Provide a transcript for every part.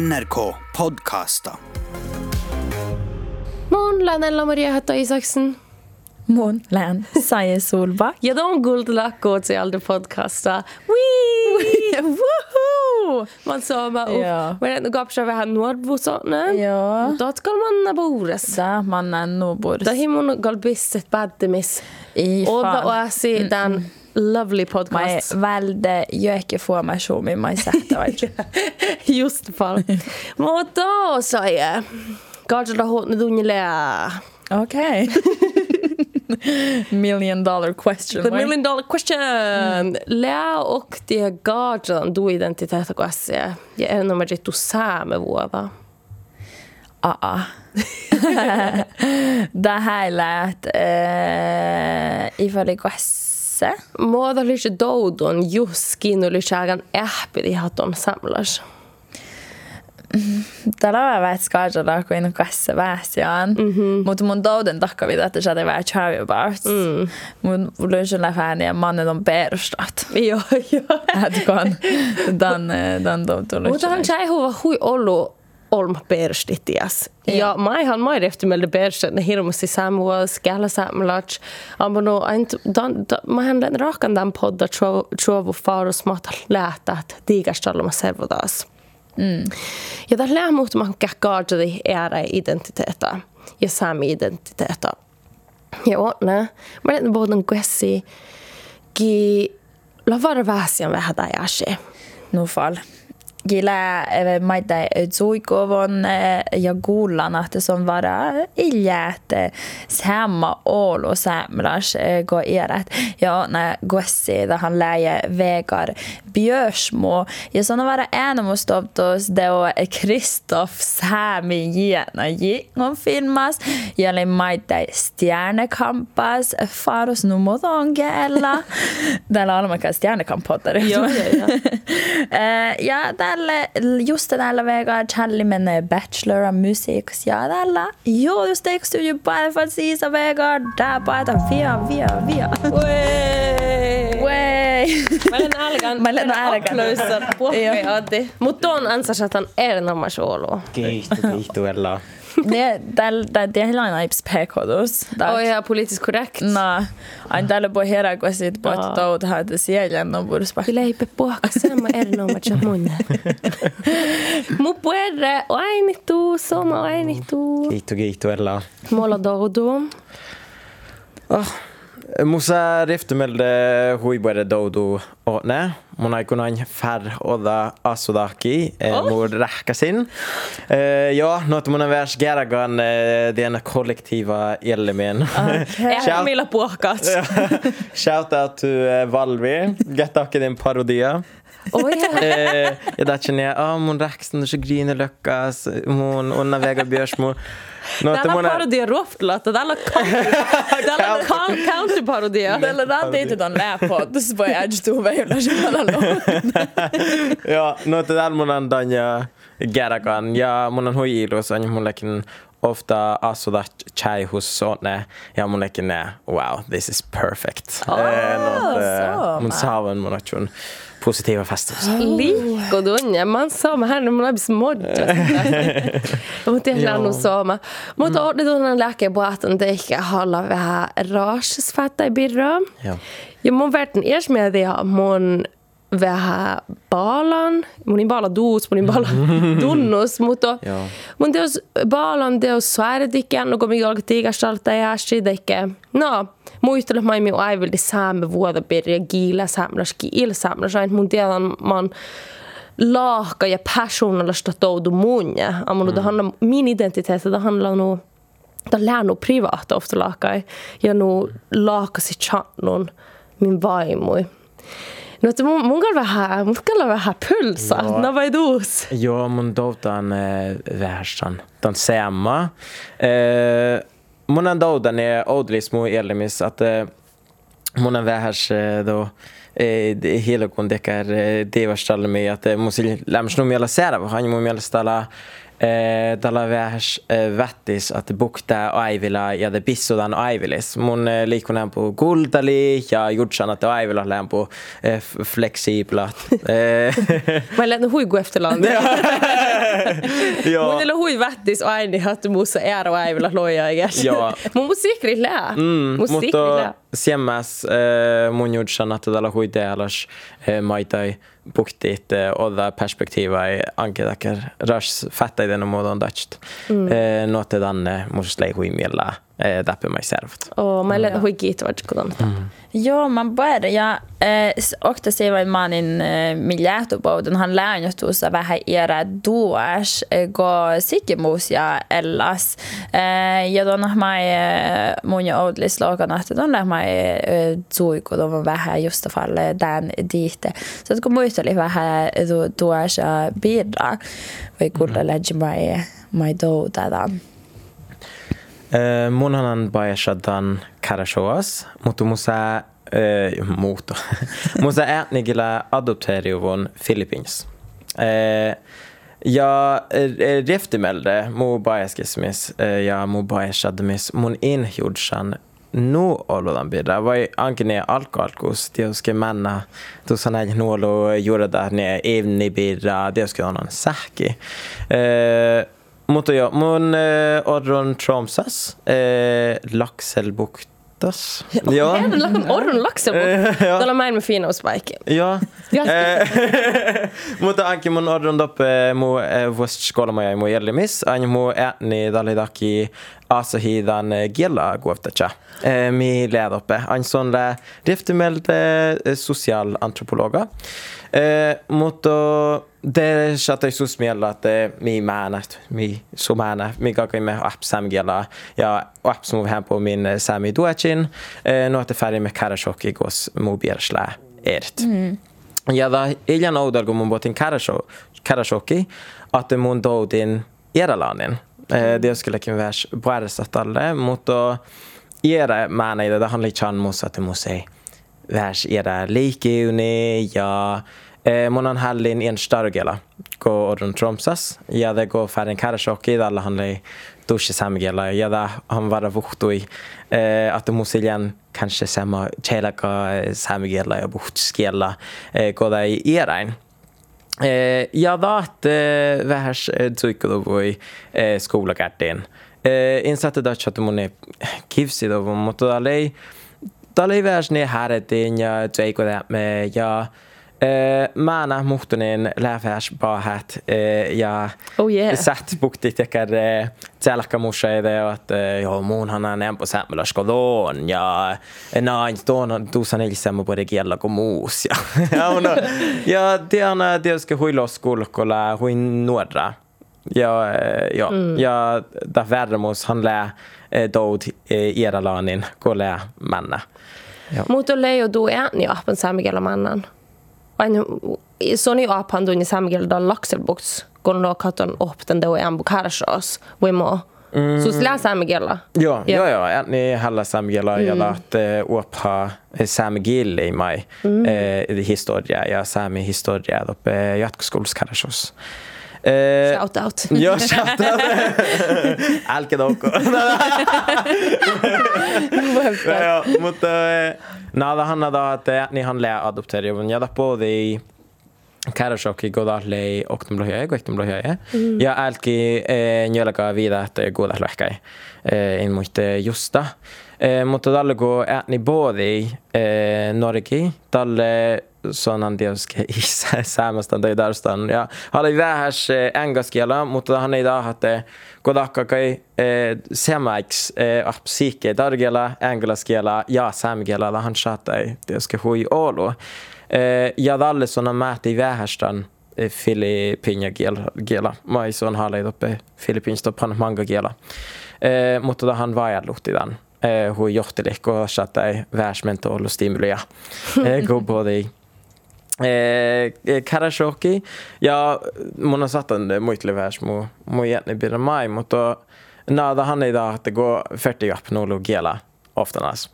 NRK podkaster. Morgen, Lanella Maria heter Isaksen. Mån, län, säger Solbak. Ja, de guldlackor till alla podcaster. Woohoo! Man sa bara, Ja. men gav sig vi har Nordbosåne. Ja, Då ska man bores. där man är nog bor Da himon galbisset baddemis. i Och fan. då är se den lovely podcast. är väldigt jöke få mig så med mig sätta vet Just fall. Sa jag. Kanske då hon dunjele. Okej. Million dollar question. The right? million dollar question. Lä och det gajan du identitet och asse. Jag är nummer ett du same vova. Ja. ja. det här lät eh, ifall gosse. Måda lite dodon just kinu lite ägan äppi i haton samlas. Tällä on vähän skajalla kuin gosse väsiaan. Mhm. Mutta mun douden takka vid että se vähän charvi about. Mm. Mun lyhyellä fääniä mannen on perustat. Ja, ja. Ätkon dan dan douden Mutta hän sai huva hui ollut olma perstitias. Ja mai han mai efter med persen hirmusti samua skala samlach. Ammo ein dan ma hän den rakan dan podda trovu farus mat lätat digastalluma servodas. Mm. Ja där lär mot man kakkaarta di era identiteeta ja sami identiteeta. Ja ne. Men det både kuessi ki lavara väsian vähän tai ashe. Nu fall. Gila maita zuikovon ja kuullan että se on vara iljät samma ol och samlas gå erat. Ja, när gossi där han läge vägar björsmo. Ja, så vara en av stoptos då Kristoff Sami gena gick filmas. Ja, maita stjärnekampas faros numodongella. Där alla man kan stjärnekamppottare. Ja, ja, ja. Eh, ja, tälle, just tällä vega Charlie menee bachelor of music. Ja, tällä. Joo, just eikö studio päälle för sisa vega. Där päätä via, via, via. Way. Mä olen älkän. Mä olen. Puhki Adi. Mutta on ansas, että on erinomaisen olo. Kiitos, kiitos Det, tällä, det är hela naips pk-kodus. Oi, ja poliittisesti korrekt. No, aina tällä voi herää, kun sit Aa. poit touta, että siellä on vuorossa. Kyllä ei puhka sama erinomaisen mun. Mu puerre ainittu, soma ainittu. Kiitos, kiitos Ella. Mulla doudu. Musa riftemelde huibuere doudu åne. Mun aikunan fär oda asudaki eh, Oi. mur rähkasin. Eh, ja, något mun värs geragan eh, den kollektiva elemen. Eihän millä puhkaat. Shout out to Valvi. Gattake din parodia. Oi, ja. eh, ja jag, ah, mun rähksten så griner löckas, mun onna vägar björsmo. Något Täällä mun on parodia roftlatta. Täällä on Täällä on coun- counterparodia. Tällä ranteet on läpot, så voi ädjtuu veillä ja, no tätä mun on tanja gerakan ja mun on huilus on mullekin ofta asuda chai hus sonne ja mullekin nä wow this is perfect. Ah, Eh, något, eh, så, mun va. saavan mun positiva festus. Liikko tunne. Man sama hän mun läpi smodja. Mutta tehdään nu sama. Mutta on nyt on lääke puhatan tehkä halla vähän raasisfatta i birra. Ja. Mun ees med det mun vähän baalan, mun ei baala duus, mun ei baala tunnus, mutta mun teos baalan teos säädetikkään, no kun mikä alkaa tiikastalta ja sideke. No, muistelen mä minun aivildi saamme giila samlas, giila samlas, aina mun tiedän man laaka ja passionallista toudu mun ja ammun mm. handlar min identitet, det handlar nog det lär nog privat ofta lakai ja nu laakasi chatnun min vaimoi. No, että mun, mun vähän, mun kan vähän pulsa. Joo. No vai duus? Ja, mun doutan eh, värsan. Den samma. Eh, mun on doutan är odlis mu elemis att eh, mun on vähäs eh, då eh, det- hela kun dekar eh, devastalle med att eh, musil lämns nu miela sära han mu miela stalla eh, vähäs eh, vättis att bukta aivila ja det pissudan aivilis. Mun eh, liikunen på guldali ja jutsan att aivila lään på eh, f- flexiblat. Eh, Mä lät nu huigu efterland. Joo. Mun ei hui vättis aina, että muussa ero äivillä loja eikäs. Joo. Mun musiikri lää. Mm, Musiikri mutta lää. Siemmäs äh, mun juutsan, että tällä huitealas äh, maitai puhtiit äh, odda perspektiiva ei ankedaker ras fattaiden muodon datst. Mm. Äh, Nuotte danne mus lei hui miellä äh, täppä mai servot. Oo, mä en hui kiitos, kun on. Joo, man börjar. Eh, och det ser man in eh, miljötobouden. Han lär ju tuossa vähän era duas eh, sikimus ja ellas. Eh, ja då när man eh, mun ja lokan att då när man eh, zuiko då var vähän just fall eh, den dit. Så gå muisteli vähän du duas ja bidra. Vai kuulla lägge mai mai do tädan. Äh, mun hanan bajasadan karashoas, mutta musa äh, muuta. musa ätnigillä adopteriuvon Philippines. Äh, ja äh, reftimelde mu bajaskismis äh, ja mu bajasadamis mun inhjudsan nu olodan bidra vai ankene alkoholkus tioske manna. Tu sanai nuolo jurada ne evni bidra tioske onan sähki eh mutta jo mun eh, orron Tromsas eh Lakselbuktas ja det lakan orron laxen? ja. Tuolla spike. ja Ja. Eh, mutta anki mun orron doppe mu eh, vost skolamaja mu jellimis an mu ätni dalidaki asahidan eh, gela guavtacha eh, mi lädoppe an son lä riftemelde eh, social antropologa. Eh, mutta det satt i sus miellä että mi määnät mi sumääna mi kakamme app samgela ja som här på min sami nu att det färdig med karashok gos mu bierslä ert ja da iljan oudar kun mun botin karashoki att mun doudin Iralanin. Eh, Det skulle värs puolestatalle, mutta era määnä det Det handlar inte om att det måste värs era liikkiuni ja. Eh, mun on hallin en stargela gå orun tromsas. Ja det går färden karashoki alla handlar tusche samgela ja da han vara vuhtui eh, att det måste igen kanske samma chelaka eh, samgela ja buhtskella eh, gå där i erain Eh, ja vaat eh, vähäs tsuikko voi eh, skoulakärteen. Eh, insatte da chatte mun kivsi do mutta dalei dalei vähäs ne häretin ja tsuikko me ja eh, Määnä muhtuneen läfäs pahat eh, ja Oh yeah. Satt buktit tekar eh, ide att eh, joo muun hanan en på sämmellä skodon ja näin tuon tuusan ilsemmo på det gälla kuin muus ja ja on ja tiana tietysti huilos kulkolla huin nuodra ja ja ja där värmus han lä eh, dod eh, Iralanin kolla manna Mutta leijo du ääni apan saamigella mannan. Aina apan dunni saamigella da lakselbuks kun no katon op den då en bukarsos. Wemo. Så slä saamigella. Ja, Ja. ja, ja, ja. Ni halla samgela mm. ja att eh, opha samgil i mig eh, historia ja sami historia då på jatkoskoluskarashos. Eh, Shout out. Ja, shout out. Alkedoko. ja, ja, mutta eh, nada hanna da att eh, ni han lä adoptera ju ja da på i Karashoki godalle oktumlohja goiktumlohja. Ja alki eh, njölaka vida että godalohkai. Eh, in muiste justa. Mutta dalle kun ääni både eh, Norgi sanan sonan dioske i samastan tai darstan. Ja hän oli vähän engaskiela, mutta hän ei da kun godakka kai semäiksi semaix eh, apsike dargela englaskiela ja samgela hän saattaa tietysti hui olo. Ja dalle sanan mäti vähästän eh, Filippinia gela, gela. Mai son halei toppe Filippins toppan manga kielä. Eh, mutta da han tämän. Eh, hui johtelik ko chatai vähäsmento olo stimulia. Eh, go både Eh, Karashoki, ja mun on satan muitli värs mu mu jätni bira mai, mutta nada han ei da että go fertig upp nolo gela oftanas.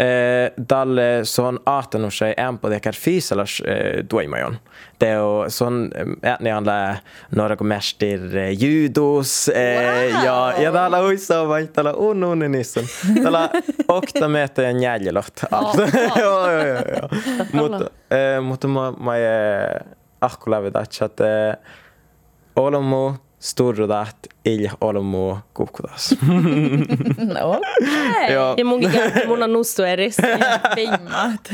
Eh, dalle son 18 år sig en på det kar fisalas eh, duimajon. Det och son ätni han lä några komestir eh, judos eh, ja ja dalla uissa vai dalla unun nissen. Dalla okta meter en jäljelot. Alltså. ja ja ja. ja. Mutta eh, mutta ma ma eh, ahku lävidat att eh, Olomu sturrudat ilja olmu kukkudas. No. ja, Ja munkin käytti mun on nustu eris. Vimmat.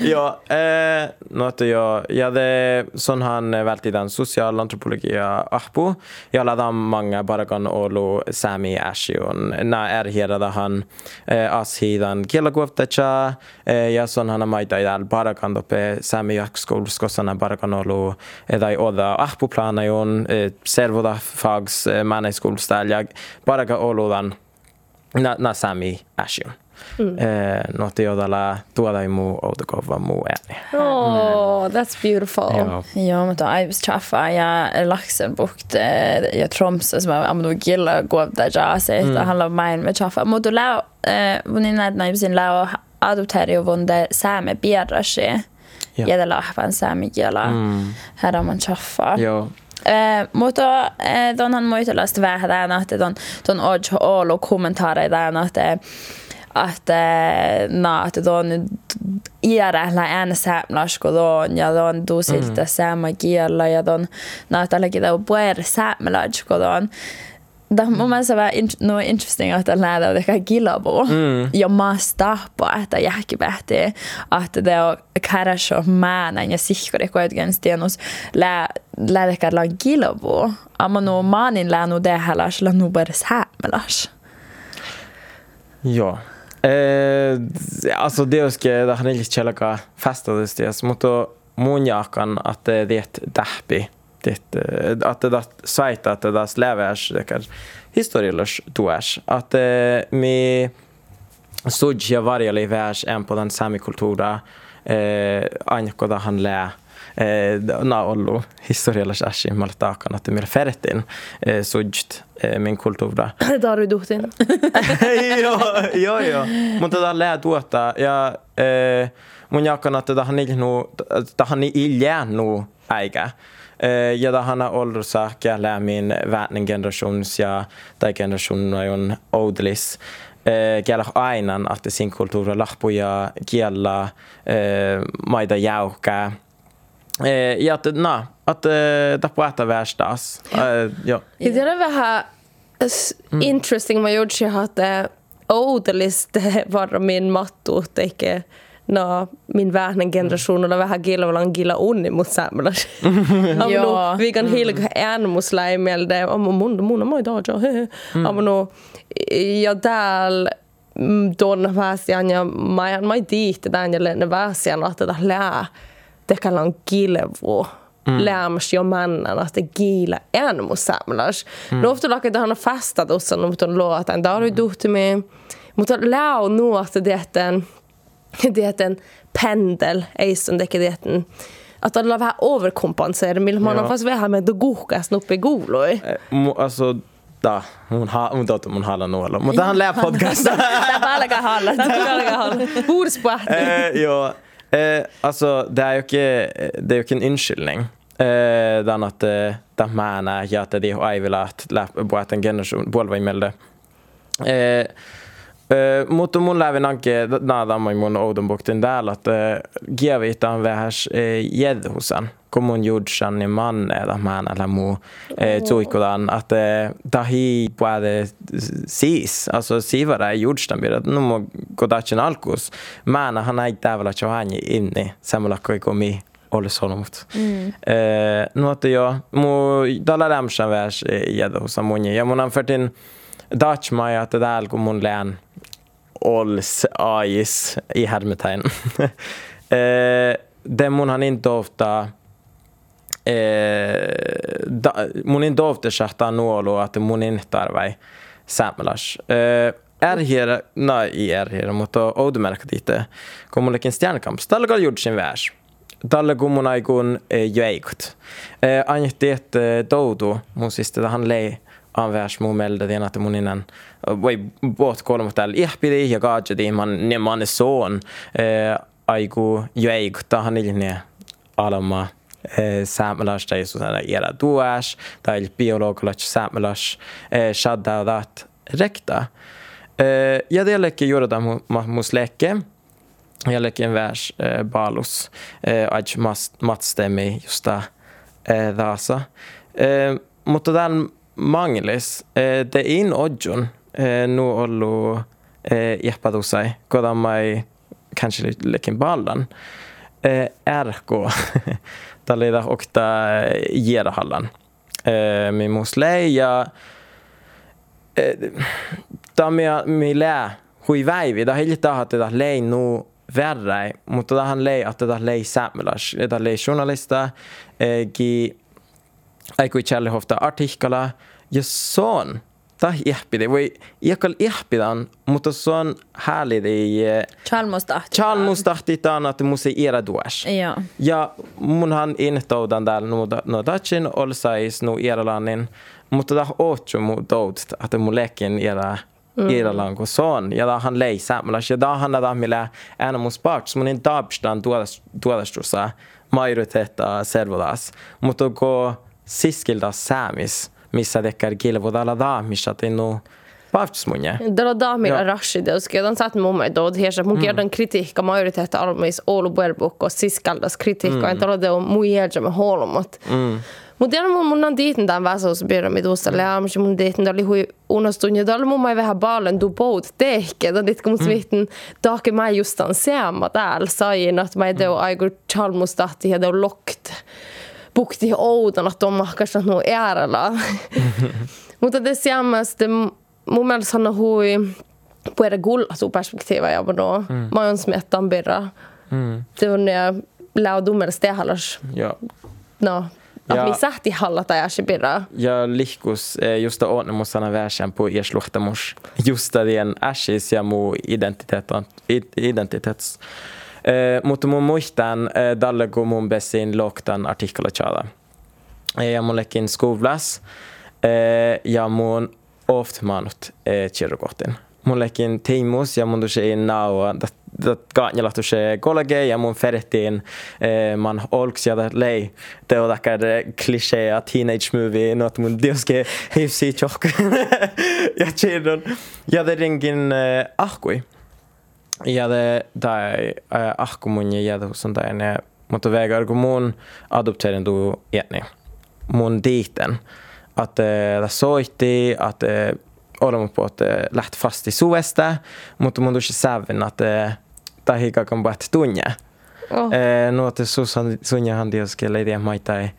ja, eh, no että jo, ja det sån han vältiden socialantropologia ahpu, ja ladam många barakan olu sami ashion, na är hela han eh, ashidan kielakuoftacha, eh, ja sån han maita idal barakan dope sami jakskolskosana barakan olu edai oda ahpu planajon, eh, servoda fags eh, manai skolstäl, ja baraka oludan na, na sami ashion. Mm. Eh, något jag tällä tuoda i muu outakova muu ääni. Oh, that's beautiful. Joo. Joo, mutta Aivis Chaffa ja Laksenbukt ja Tromsø som er amdu gilla govda jase. Det handlar om mig med Chaffa. Mutta lää, vunin näitä näin sin lää adopteri jo vunde sääme bierashi. Ja. Ja det lahvan sääme kiela. Här man Chaffa. Joo. Eh, mutta eh, ton han muistelast vähän, että ton, ton odjo olo kommentarer där att eh, att eh, na att don iära la en säämlasko don ja don du siltä mm. säämä kiellä ja don na että lagi da puer säämlasko don Da mun mielestä vähän in, no interesting, että nähdään että kilabo. Mm. Ja mä stappa, että jähkipähti, että det on kärasho määnä ja sihkari kuitenkin stienus lää lää kilabo. Amma no maanin lää no det hälas la no bara säämelas. Joo. Eh, alltså det ska det han inte chelaka fastades det mutta mun jakan att det är ett dahpi det att det svajta att det slävärs det kan historielös tuäs att mi sudja varje värs en på den samikultura eh anko da han lä eh, na ollu historiallis ashi maltakan että millä fertin eh, sujt eh, min kultura Tar du duhtin? joo, joo, joo. Mutta tätä lää tuota. Ja mun jakana, että tähän tähän iljäänu äikä. Ja tähän on ollut sähkä lämmin väärnen generations ja tai generation on odlis. Äh, kiellä aina, että sin kulttuuri lahpu ja kiellä maida jäukää. Ja että, na, että tappu ähtä värstas. Äh, joo. Ja det är vähän s- interesting mä gjorde att oudelista var min mattu, eikä no, min vähnen generation on vähän kilvalan gilla unni mut saamelaisia. Joo. Vi kan hilka äänemusläimelde, om mun mun on moi. Amma no ja täällä tuonne väsiän ja mä mä tiihti tän ja lenne väsiän att det lää tekalan kilvu. Mm. Läämäs jo männän, att det gila äänemussaamelaisia. Mm. No ofta lakat han har fastat ossa no mutta on låten. Där har du duhti med. Mutta lää on nu att det är en det är en pendel, ei som det är en att alla vähän overkompensera, millä mä Joo. fast vähän nuppe guuloi. Eh, mu- alltså, da, mun, ha, mun totta mun hala nuolla. Mutta hän lää podcasta. Tämä alkaa hallat. Bordsplatt. eh, joo. Eh, alltså, det är ju inte, det är ju inte en inskylning. Eh, den att eh, det mäna ja att det är vill att läppa en generation puolva imelde. Eh, eh, mutta mun lävin anke nada mai mun oudon buktin täällä, että giavitaan vähäs eh, jedhusan. Kun mun judsan niin manne da mäna la mu eh, tuikudan, että eh, tahi puade siis, alltså sivara ei judstan bira, no mo kodachin alkus. Mäna han ei täällä johani inni, samalla kuin komi olisi sanonut. Mm. Eh, no että joo, mu tällä lämsän vähäs eh, jedhusan mun ja mun on förtin Dutch mai att det där kun mun län Alls ais i hermetegn. eh, det mun han inte ofta eh, da, mun inte ofta schahta nuolo att mun inte tarvai samlas. Eh, är här, nej, är här, mutta oudomärkä lite. Kun mullekin stjärnkamp, tällä kalli gjort sin värs. Tällä kun mun aikun eh, jäikt. Eh, Anjehti, että doudu, mun siis tätä han lei anvärs mun melde den att mun innan voi båt kolmat täällä. Ihpidi ja kaajadi man ne man son eh, aiku jäik tahan ilne alama eh, säämelas tai sådana era duas tai biologilat säämelas eh, shadda dat rekta. Eh, ja det läcker göra det mus läcke jag läcker en vers eh, balus eh, aj matstämmi just där eh, dasa eh, mutta tämän manglis, eh, te in odjon, eh, nu ollu eh, jeppatusai, kodan mai kanske lekin ballan. Eh, RK, tällä okta Jerahallan. Eh, min muslei ja eh, tämä mi lää hui väivi, da hilja tahat tätä lei nu värre, mutta tähän lei, että tätä lei sämmelas, tätä lei journalista, eh, gi aikui Charliehofta artikkala, ja sån, ta ihpidi, voi iakal ihpidan, mutta se on häälidi, Chalmustahti. Chalmustahti taan, että musi era duas. Joo. Ja munhan intoudan täällä no, no datsin olsais no Irlannin, mutta tää ootju mu doud, että mu lekin era Irlannin kun son. Ja tää han lei samlas. Ja tää han tää millä ena mun sports, mun in dabstan tuodastussa majoriteta servodas. Mutta ko siskilda samis, missä tekkär kilvodalla da, missä tinu Pavtsmunje. Dalla daamilla Joo. Rashid, jos on saat mun mielestä dood hiessä. Mun kerran kritiikka majoriteetta almis Oulu Buerbuk och siskaldas kritiikka. En tällä on mun jälkeen me holmot. Mutta tiedän mun mun on diiten tämän väsuusbyrä, mitä tuossa lämsi mun diiten oli hui unostun. Ja tällä mun mai vähän baalen du bout tehke. Da dit kun svitten taake mai just den seama täällä sain, että mai deu aigur chalmustahti ja deu lokt. Bukti että on mahkas no äärellä. Mutta det seamaste mun mielestä on hui puhuta gullatu perspektiiva ja då. Mm. Mä oon smettan birra. Mm. Det on ja laudumer stehalas. Ja. No. Ja. mi sähti hallata birra. Ja lihkus eh, just ordne mot sana värsen på ers luhtamus. Just det en ashis ja mu identitet id- identitets. Eh, mutta mun muistan eh, dalle kun mun besin loktan artikkala chada. Eh, ja mun lekin skuvlas. Eh, ja mun oft manut eh, kirjokohtin. Mun lekin tiimus ja mun tusi naua dat gaanjalla tusi kollege ja mun ferettiin eh, man olks ja dat lei. Te on takkar klisee teenage movie not mun dioske hifsi chok. ja chedon Ja det ringin eh, ahkui. Ja det tai äh, ahku mun ja jätä sun tai ne mutta vägar kun mun adopterin du etni. Mun diiten att eh, det soitti att eh, olemme på att eh, läht fast i suesta mutta mun tuossa sävin att eh, tai hika kan bat tunja. Oh. Eh, no att så sunja han det ska lägga maitai eh,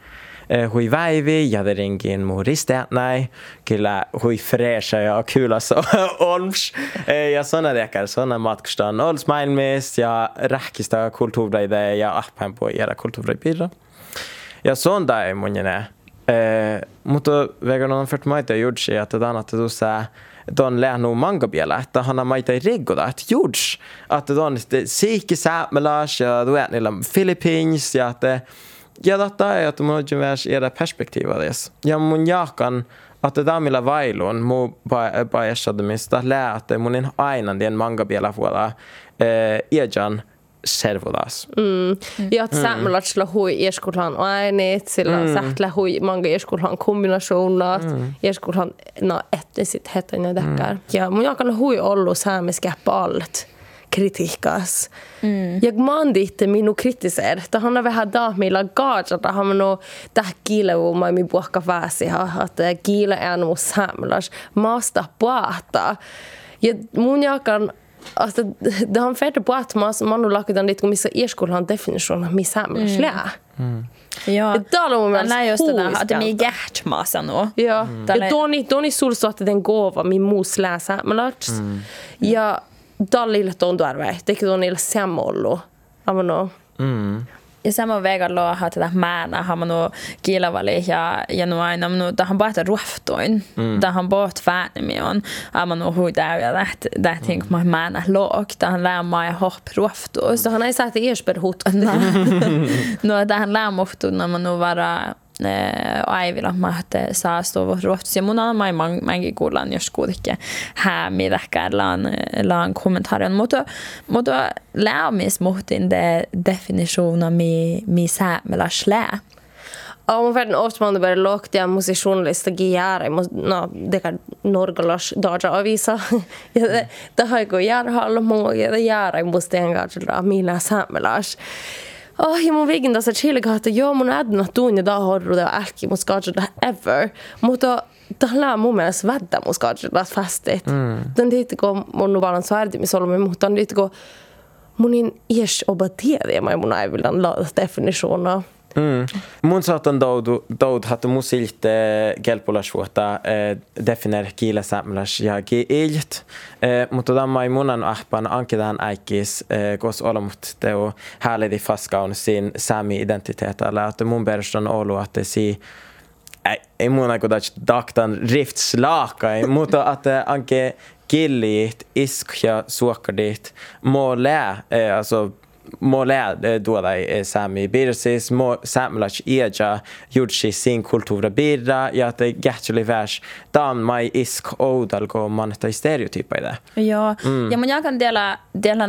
Eh, hui väivi ja det ringin mu risteätnäi kyllä hui freesha ja kula så alltså. olms eh, ja såna dekar såna matkustan ols maailmis ja rähkistä kulttuureide ja ahpäin på era kulttuuripirra ja sån där mun eh, ne mutta vegan on fört maita judsi att det annat tuossa sa don lärnu manga biela että han har maita riggoda att juds att don siki säämelas ja du vet niillä Philippines ja että ja detta är att mun on värs era perspektiva des ja mun jakan att det där millä vailun mu ba ba esade mistä lää että mun in aina den manga biela fuola eh ejan servodas Ja att samlat slå hui ieskulhan ainit, sillä mm. sähtlä hui manga ieskulhan kombinationat, mm. ieskulhan no etnisiteeten ja täkkär. Ja mun jakan hui ollu saamiskäppä allt kritiikkaas. Mm. Ja mä diitte minu kritiseer, että hän on vähän daamilla gaajata, hän on täh kiilevu mai mi puhka pääsi, että kiile är nog samlas, maasta puhta. Ja mun jakan Alltså, det har färdigt på att man, man har lagt den lite missä ieskulhan definition missä samlas lää. Ja. Täällä on mun mielestä just det där, att det är huiskältä. hjärtmassa nu. Ja, Toni, Toni sulso, että den gåva min mus läsa melats. Ja Dallille ton tuarve, teki Tonille semollu. Avano. Ja sama vega lo ha tätä määnä, ha manu kiilavali ja, ja nu aina manu tähän baata ruoftoin. Tähän baat fäänimi on. Ja manu hui täyä läht, lähtiin kun mä määnä look. Tähän lämmä ja hopp ruoftus. Så han har sagt Ersberg hot. No tähän lämmuhtuna manu vara eh, aivilla mahte saastuva ruoftus. Ja mun on mai mangi kuullaan, jos kuitenkin häämi laan, laan kommentaarion. Mutta, mutta lämmis muhtin de definitiona mi, mi säämellä slää. Om mun verran ofta man börjar lågt ja musicianlista måste no, det kan norgolas dagar avisa. Det, har ju gått jära många, ja det jära måste engagera mina till samlas. Oh, ja mun viikin tässä chiliga, että joo mun ädnä tuun ja da horru ja älki mun skadjilla ever. Mutta tällä on mun mielestä väddä mun skadjilla fastit. Mm. Tän tiittiko mun nuvalan svärdimisolmi, mutta on tiittiko mun in ies oba tiedä, mä mun aivillan laada definitiona. Mm. Mun saatan doud, doud hatu musilt eh, eh, definer kiile samlas ja kiilt. Eh, mutta tämä ei munan ahpan ankitaan äikis, kos olemut teo hääledi faskaun sin sami identiteetalla, että mun perustan ollut, että si ei, mun aiku aiko daktan rift slaakai, mutta että anke killiit, isk ja suokkadit, mo lää, alltså Målä tuoda sami birsis, samlach eja judsi sin kultura birra ja te gatsuli värs dan mai isk oudal ko man stereotypa i det. Ja, mm. ja men jag kan dela, dela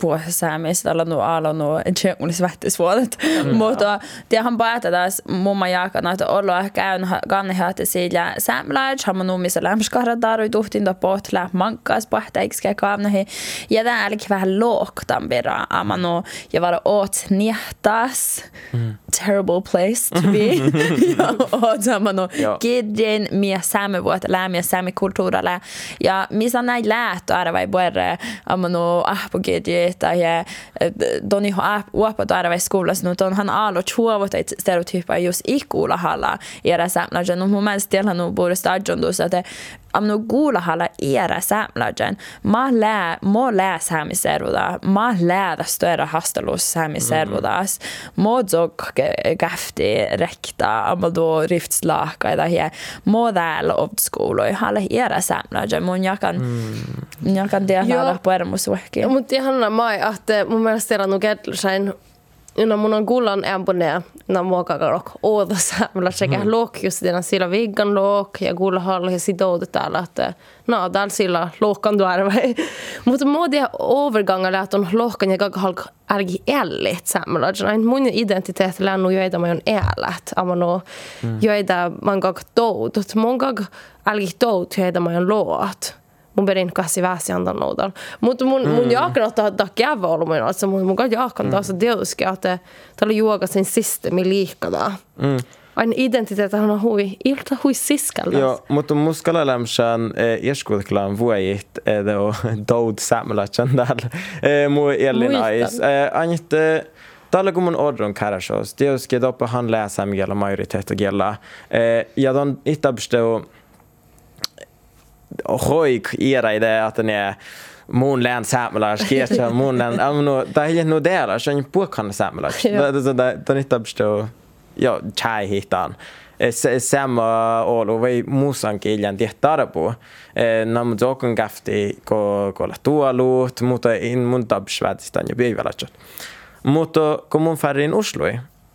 puhusaamista olla nuo alo nuo tjengullis vähtisvuodet. Mm. Mutta tiedän päätetään mumma jaakana, että olla ehkä on kannehaatte sillä säämläid, hamma nuumissa lämskahra tarui tuhtin to pohtlä mankkaas pohtaiksi kaamnahi. Ja tää eli vähän looktan pira amano ja varo oot niehtas. Mm. Terrible place to be. ja oot amano kidin mie säämevuotta lää, mie säämikulttuuralla. Ja missä näin lähtö arvai puerre amano ahpo gidjeitä ja doni har uapa tarve skolas nu ton han alo chuovot et stereotypa just ikuula hala era samlajan no mun mielestä tiellä nu borde stadion dus att am no gula hala era samlajan ma lä mo lä sami servoda ma lä da störa hastalus sami servodas mo zog gafti rekta am do rifts laka da hier mo dal old school och hala era samlajan mun jakan jakan det hala på era musuhki Mutta ihan mai, että mun mielestä siellä on kedlusain Ina mun on kullan ämpone na muokakarok ooda samla sekä mm. lok just den sillä viggan lok ja kulla halla ja sidoudu täällä että no täällä sillä lokkan tuarva mutta modia overgångar att on lokkan ja gaga halk ärgi ällit samla näin mun identitet lännu joita mä on älät amano mm. joita man gaga tout mun gaga ärgi tout joita mä on loot mun perin kassi väsi noudalla. Mutta mun, mm. mun jaakan ottaa takia volumina, että mun mukaan jaakan taas mm. tietysti, että tällä juoka sen systeemi liikkada. Mm. Aina identiteetti on hui, ilta hui siskalta. Joo, mutta muskalla lämsän ieskuutklaan vuojit, edo doud samlatsan täällä. Muu Elin Ais. Aina Tällä kun mun ordon kärsos, tietysti doppa han läsa migella majoritet och gella. Ja, don itabstoo hoik era idea att den är mun län säämeläis kietsä mun län amnu tai hiljen nu dela så en puokan säämeläis det så det det inte uppstå ja chai hitan samma olo vai musan kiljan tihtara på nam jokon gafti ko ko la tualut mutta in mun tabsvätistan ja biivälätsot mutta kun mun färrin Oslo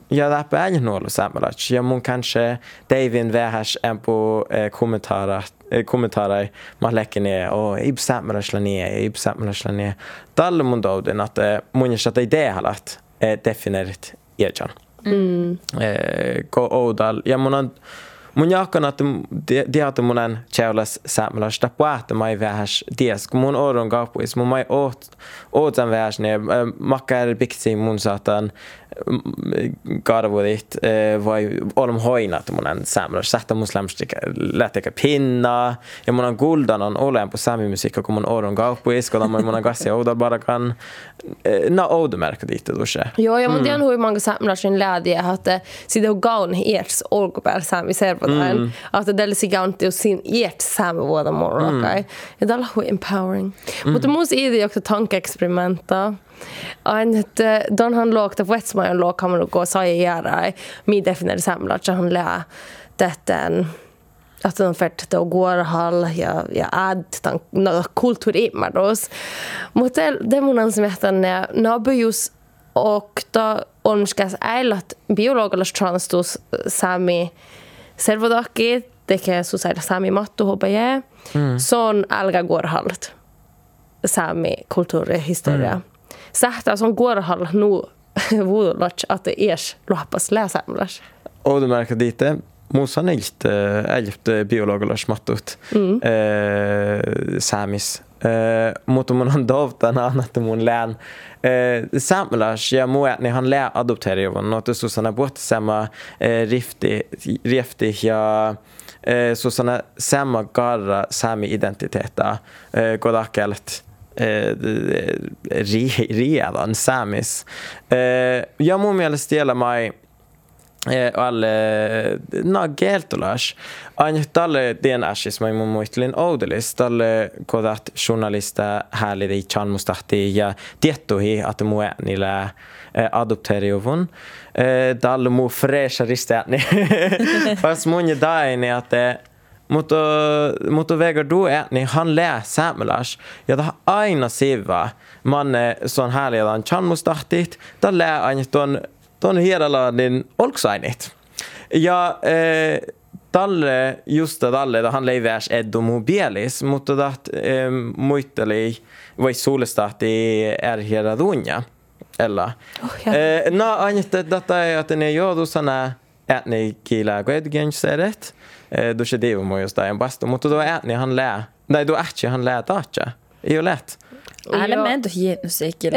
ja det är inte något sammanlagt. Ja, mun kanske David vähäs en på eh, kommentarer kommentarer man lägger ner och ib sammanlagt slå ner, ib sammanlagt slå ner. Tällä mun douden, että mun ja sitä idea halat definierit iäjan. Mm. Ko oudal. Ja mun on mun jakan että diatu munen tjaulas samlas da puhta mai vähäs. Dies kun mun oron kapuis mun mai oot ootan vähäs ne makkar biksi mun saatan karvurit vai olem hoinat munen samlas sähtä muslimstik lähteka pinna ja mun on guldan on olen på sami musiikka kun mun oron kapuis kun mun mun gassi oudal bara kan na oudemärka dit då se Joo ja mun tiedän hui mange samlasin lädiä että sitä on gaun hiers olkopäällä sami servotaan mm. että tällä sig gaunti sin ert sami vuoda morrokai ja tällä hui empowering. Mutta mun idea också tankeexperimenta Aina, että donhan luokta Westmajan luokkaamalla kun sai jäädä, mi definierar samlat, så han lää tätten att de färt då går hall ja ja ad tan no kulturimados mutta det mun som heter nabujus och då onskas äilat biologilas transtus sami servodaki tekee susailla sami mattu hopeje mm. son alga går halt sami kulttuurihistoria mm. sähtä on kuorhalla nu vuodolach att det är loppas läsamlas. Och du märker lite Musan inte älgt biologilas mattut mm. eh, samis Eh, mutta mun on dovtana että mun lään eh, samlas ja muetni han lää adopteriovon no Susanna bort sama eh, rifti rifti ja så Susanna samma garra sami identiteeta eh, kodakelt eh, redan samis. Eh, jag må mun mielestä siellä mai alle no geltolas ain talle den ashis mai mun muistelin oudelis talle kodat journalista härli di chan mustahti ja tiettuhi att mu niillä adopteriovun dalle mu fresha ristäni fast mun daini att mutta, mutta vägar då är ni han lää saamelais ja det aina siva manne son härliga chan mustahtit lää aina ton tuon Hiedalanin olksainit. Ja eh, talle, just talle, han leivärs eddo mobilis, mutta dat eh, muitteli vai suulestahti är Hiedadunja. Ella. Oh, ja. eh, no, ainette data ei, että ne joudu sana ätni kiilää kuitenkin seret. Eh, du se divu mo just där en bastu, mutta då ätni han lää. Nej, då ätsi han lää taatja. Ei ole lätt. Älä mene hienomusiikki.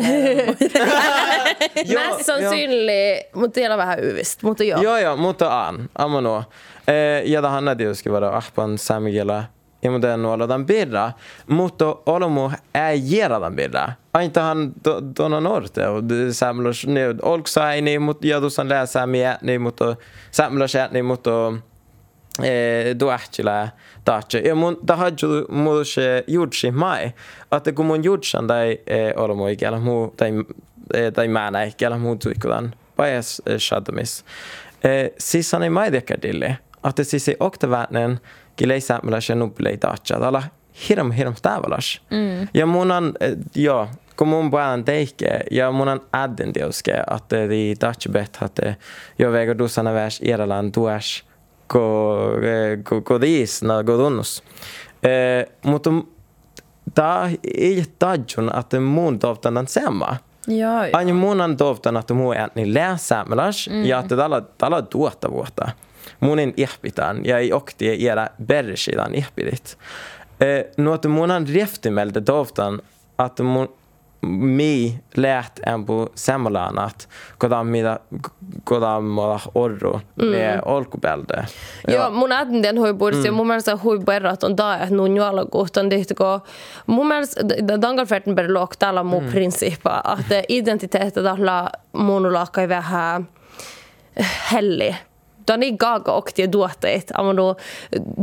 Mest sannsynlig mutta teillä vähän yvistä, mutta joo. Joo, joo, mutta aan, amma nuo. Eh, ja tähän tietysti vara ahpan samigela ja mutta nuolla tämän birra, mutta olomu ei jera tämän birra. Ainahan tuona norte, samlas ne olksaini, mutta ja tuossa lää samia, niin mutta samlas niin mutta duahtila taatse. Ja mun tahadju muuse juutsi mai, että kun mun juutsan tai olmo ikellä muu tai tai määnä ikellä muu tuikulan pajas shadamis. Siis sanoi mai dekadille, että siis ei oktaväinen kilei säämäläs ja nubbelei taatsa. Täällä hirm hirm täväläs. Mm. Ja mun on, joo, kun mun pään teike ja mun on ädden teuske, että di taatsa bet, että jo vega dusana väs Iralan tuas kodis godonnus. Eh, mutta tämä ei tajun, että mun toivotan sama. Joo, joo. Aina mun on toivotan, että mun ei niin läsäämäläs mm. ja että tällä, tällä tuottavuutta. Mun ei ihpitään ja ei okti ei jäädä bersidan ihpidit. Eh, no, että mun on rieftimeltä toivotan, että mun mi läht en på semmolanat kodam mida kodam mala orro me mm. olkubelde. Joo, mun äänten hui puhuttu ja mun mielestä hui perrat on tää, että nun juolla kohtaan tehtäkö. Mun mielestä dangalferten per lok tällä muu mm. princippa, että identiteetti tällä mun lakkai vähän helli Tani gaga okti tuotteet. Amano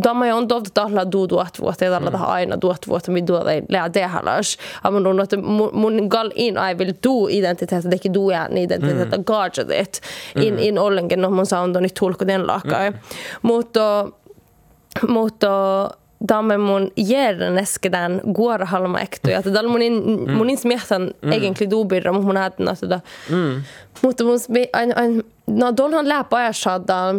dama on tuolta tahla du tuot vuotta tällä tähän aina tuot vuotta mi tuota lää tehalas. Amano no että mun gal in ai vill du identitet teki du ja ni identitet mm. gaja det. In in ollenkin no mun sound on tulko den lakai. Mutta mutta damme mun järneskedän guorahalma ekto ja tällä mun in mun in smehtan egentlig dubirra mun hade että mutta mun ain ain no donhan lää pajashada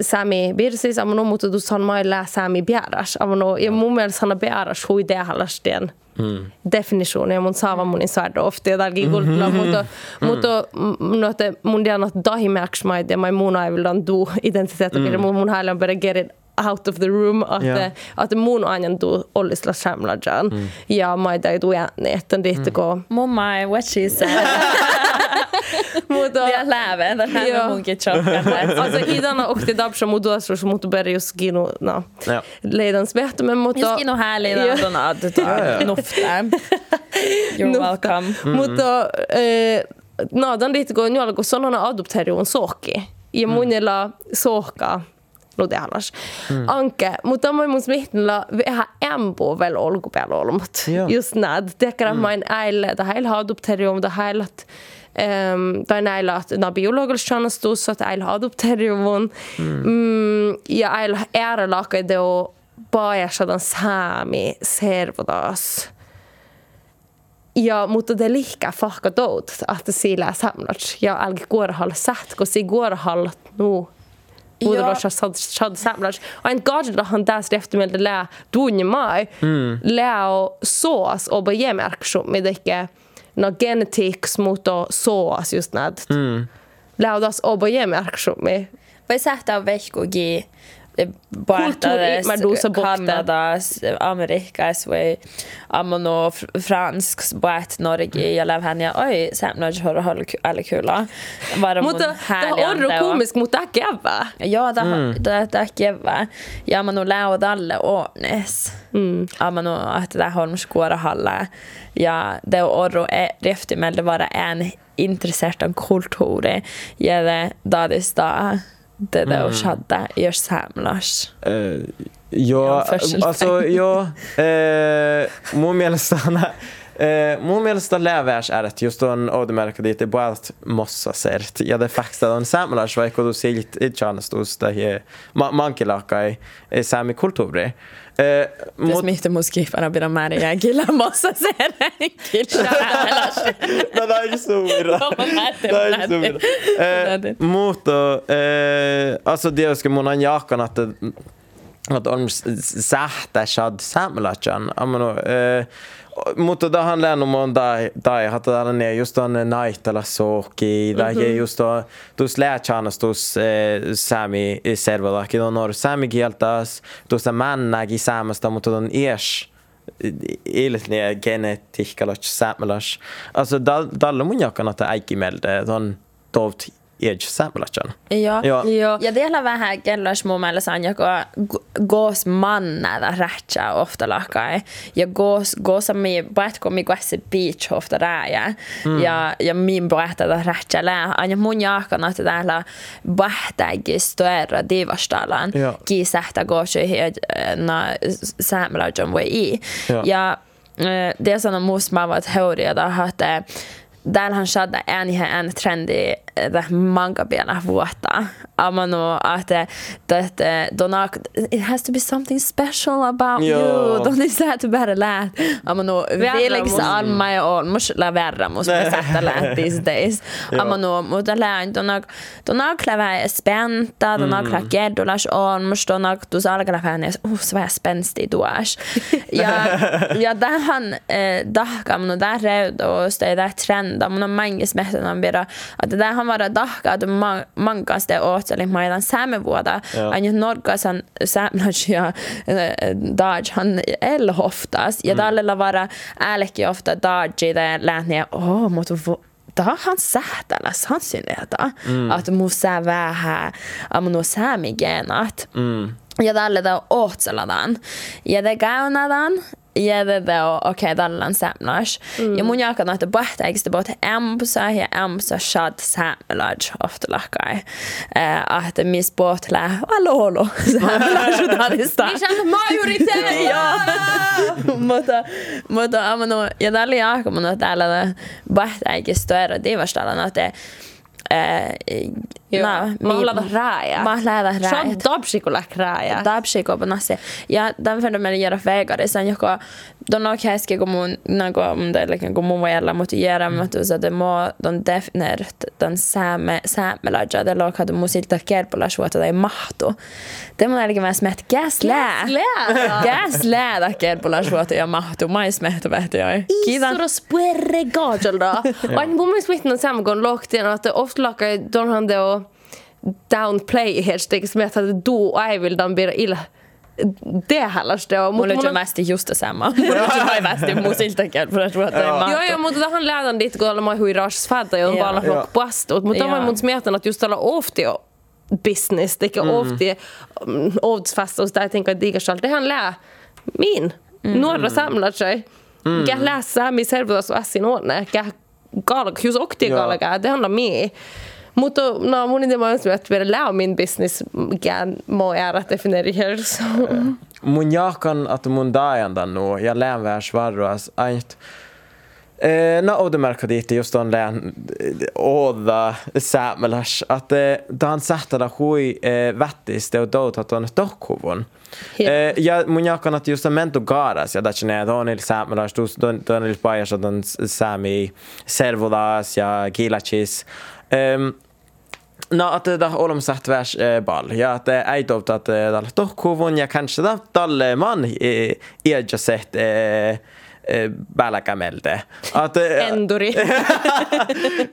sami birsis amano mutta du san mai lää sami biaras amano ja. mun mielestä sana biaras hui dehalastien Mm. definition? Ja mun saava mun svärd ofta ja tälläkin kulttuilla, mutta, mutta no, että mun diana dahimäks maita ja mai mun aivillan du identiteetti, mm. mun mun perä gerin out of the room, että, yeah. että mun ajan tuu ollisla samlajan mm. ja maita ei tuu ääni, että diitteko. Mm. Mun mai, what she said. mutta Vielä lääveen, tämän hänen munkin chokkan. alltså i denna och det dabsha muduasrus mutta beri just gino no. Ja. Leidan smehtumen mutta just gino härliga dona att ta nufta. You're welcome. Mutta eh, no dan diitteko nyolko sonona adopterion soki. Ja munilla sohkaa lutehalas. Mm. Anke, mutta mä mun smihtillä vähän empo vel olkupeal olmut. Just näd. Tekara mm. main äille, ta heil adopterium, ta heilat um, ta näilat na biologisk tjänastus, att äil adopterium. Mm. Mm, ja äil ära laka do pajasadan saami servodas. Ja, mutta te lihkä fahka dout, että sillä samlats. Ja älgi kuorahalla sät, kun si kuorahalla nu Uudella shad samlas. Ein gadget han där eftermiddag lä dunje mai. Lä och sås och bara ge märksum med det no genetics mutta sås just näd. Mm. Lä och das och bara ge märksum med. Vai sähtää vehkugi Boätades Medusa. Kanadas, Amerikas või ammono fransk boät Norge ja läv hän ja oi sämnöj har alla kula. Var Mutta tämä on kummisk, mutta tämä kevää. Ja, det mm. det det kevää. Ja man nog läud alle ånes. Mm. Ja man nog att det har skåra halla. Ja, det orru är riftimelde vara en intresserad av kulturen. Ja, det dadista det där och shadda gör samlas. Eh, first alltså joo, eh, mielestä Eh, mun mielestä lävärs är att just on oudemerkka dit är bara mossa sert. Ja det faktiskt on saamelais vaikka du silt itchaanastus tai ma mankilakai saami kulttuuri. Eh, mut smittar mot skiparna blir de med ja killar måste se det. Killar no tää on suuria. Tää on suuria. Eh, mutta eh, alltså det ska mun on jaakan att että on sähtä shad saamelaisen. Amano eh, mutta da han lär om dai dai hata da ne just on naitala soki da je just då dus lär chanas dus eh, sami i servala ki don nor sami gialtas dus a manna gi samasta mot don ers illet ne genetikaloch samelas alltså dal dalle mun jakan att äiki melde don dovt edge samelachan Ja. Ja. Joo. Ja teillä vähän kellos mun mielestä on joka goos manna rätsä ofta lakai. Ja goos goos mi baitko mi kuesse beach ofta rääjä. Ja ja min baita rätsä lää. Aina mun jaakana että täällä bahtägi störa divastalan. Ja. Kisähtä goosy na säämelajon voi i. Ja. Ja eh, det är sådana musmavat heuria da hatte Täällä han shadda en ihan en trendi det manga biela vuotta. Amano att that dona it has to be something special about Joo. you. Don't is that bara lät. Amano Felix Alma ja on mus la verra mus me sätta lät these days. Amano mutta lään dona dona klävä spänta dona klä keddolas on mus dona tu salkala fäänes uh så var spänstig duas. Ja ja tähän dahka mun där röd och stay där trend mun on mange smätten on bira att det där han var dahka att mankas det åt eller maidan sämevuoda. Joo. Aina norkasan sämnas ja dodge han el oftas ja tällä vara älki ofta dodge det lähne oh mutta vo- da han sähtäläs han sinnetä att musa vähän amno sami genat mm. ja tälle da ohtseladan ja det gaunadan da okei tällä on sämnas ja mun jakan että bahta eikö det bort ämpsa ja ämpsa shad sämlaj ofta lakai eh att mis bort lä allo holo sämlaj utanista Niin on majoritet! ja mutta mutta amano ja tällä jakan mun täällä bahta eikö störa divastalan että eh Joo. na, Mahlata rääjä. Mahlata Se rääjä. on topsikulla rääjä. Dabshikopanasi. Ja tämän färdän meillä göra vägar. Sen joka de nog häske kun mun nago om det liksom kun mun vielä mutta göra mutta så det må de definiert den same same laja det låg hade musilta kerpola suota tai mahtu. Det mun eli myös met gas lää. lää. Gas lää da kerpola suota ja mahtu. Mais mehto vähti oi. Kiitos. Isor spuerre gajalda. Aina mun mielestä vihtän saman kun lohtiin, että ofta lakai donhan deo downplay hashtag som että du ei vill dan bira illa. Det hällaste on. Mulla on mest just samma. Mulla on mest musilta kerpola suota ja mahtu. Joo, joo, mutta tähän lähdän dit, kun ollaan hui rasas fädda, ja on Joo. Joo. lok pastut. Mutta Joo. tämä on mun smietan, että just tällä ofti on business, det är ofta ovdsfast och så där jag tänker att det är det han lär min. Några samlar sig. Kan läsa min servus och assin ordne. Kan galak, just och det Joo. galaka, det handlar med. Mutta no, mun on, että vielä lää min business, mikä må ära definiera. Så. mun jakan att mun dajandan nu ja lään värs varras ait Eh, no oudemerkka dit just on lään oda säämeläs att eh, dan sähtädä hui eh, vättis te dout att on tokkuvun Joo. eh, ja mun jakan att just on mentu gaaras ja datsi ne don il säämeläs dus don don il pajas don säämi servolas ja kilachis um, No, det har de sagt värs eh, ball. Ja, är inte att det är tohkuvun ja kanske det dalle man eh, är sett eh. Att Enduri.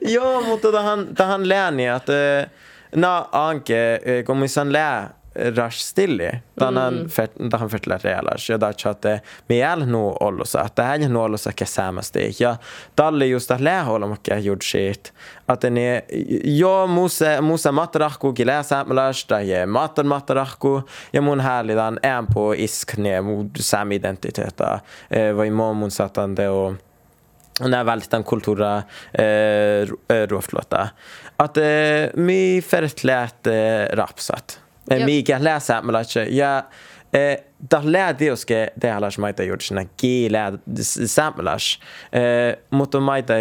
Joo, mutta tähän, tähän lääni, että na anke, kun missä lää rash stilli. Tanan fet tahan fetla realas. Ja da chatte me al no ollosa. Että hän no ollosa kesämästi. Ja talle just att shit. Att den är jo musa matrahku gilä samlas da je matan matrahku. Ja mun härlidan en på iskne mu sam identiteta. Eh, vad i mun satande och nämä välttämättä kulttuura äh, ruoflota. Att äh, mi fertläät äh, rapsat. Mikä läsää ja äh, da lädiuske tehalas maita juudsena kiilää sämläs. Äh, mutta maita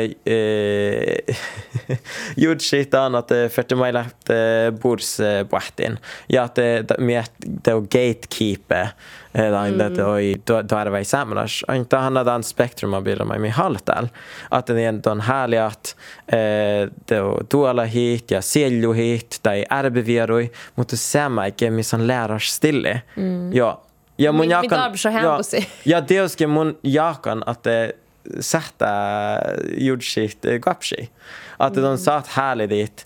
juudsitaan, että färte mailla äh, burs äh, puhtin. Ja että miet te on gatekeeper. Mm. Että oi tuoda i samlas. Inte han hade en spektrum av bilder med mig. Att det är en härlig att eh, det tuolla hit ja sielju hit tai ärbevirui, mutta sama ikke missä läras stille. Mm. Ja, ja mun jakan, ja, ja det mun jakan att det sätta jordskikt kapsi. Att de satt härligt dit,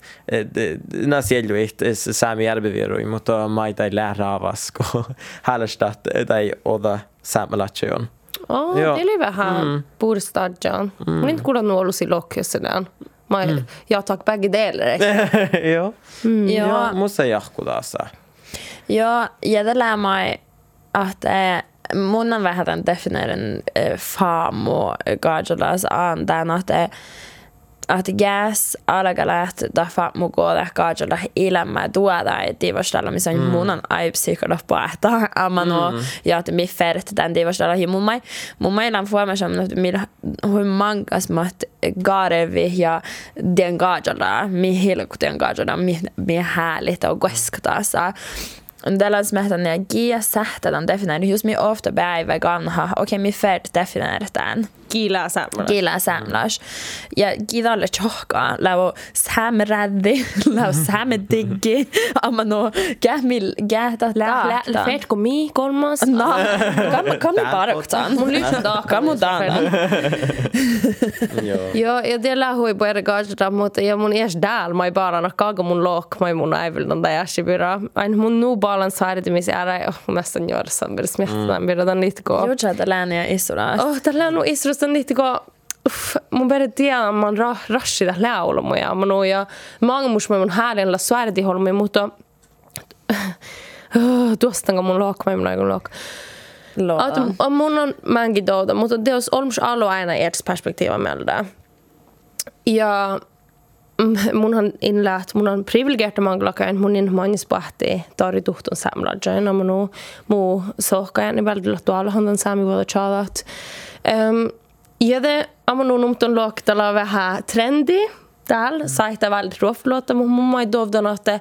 när sielju hit, sami ärbevirui, mutta maita ei lära avasko. Härlastat, tai oda saamelatsioon. Oh, Joo. det oli vähän mm. puhdistadjan. Mm. Mun inte kuulla ollut si lokkyssään. Mä mm. jag tar bägge delar. Joo. Ja, Joo, musta jahku taas. ja, ja lär mig att eh, mun on vähän tämän definierin eh, faamu gajolas aan tämän, että että gas alagalat da faamu goda gajola elämä tuoda divastella missä mm. mun on aipsikolla paeta amano mm. ja että mi fert tämän divastella ja mun mai mun mai lan fuoma som että millä hui mangas mat garevi ja den gajola mi hilkuten gajola mi mi härligt och goskataasa Tällä smehtan ja gia sähtelän definieeri, just mi ofta päivä kanha, okei okay, mi fert definieeritään. Kiilää samalla. Gilla samlas. Ja gidalle tjohka, lau samräddi, lau samediggi, amma no kähmil kähtä. Fett kom mi kolmas. No, kam, kam mi paroktaan. Mun lyssnar dagen. Kam mun daana. Joo. Ja det lähui på eri gajata, mutta ja mun ees dääl, mä ei baarana kaaga mun look, mä ei mun äivildan tai äsibyrä. Ain mun nu baalan saaritimis ära, oh, nästan juorsam, beres miettään, byrdan niitä koo. Juutsa lääniä isuras. Oh, tällä on isrusta niitä koo, Uff, mun började tiedä, man ra, rassida laulamoja, man och ja, många mus med mun härliga svärdi holmi, mutta tuostanko mun look, mä ei mun aikun look. Låta. Att, mun on mäkin douta, mutta teos olmus alo aina ers perspektiiva mieltä. Ja mm, mun on inläht, mun on privilegiert manglakain, mun in manis pahti tari tuhtun samlajain, ja mun mu sohkajan i väldigt tuolla handan sami vuoda chadat. Um, ja det, amun on umton loktala vähän trendi täällä, saita väldigt ruofluotta, mutta mun mai dovdan, että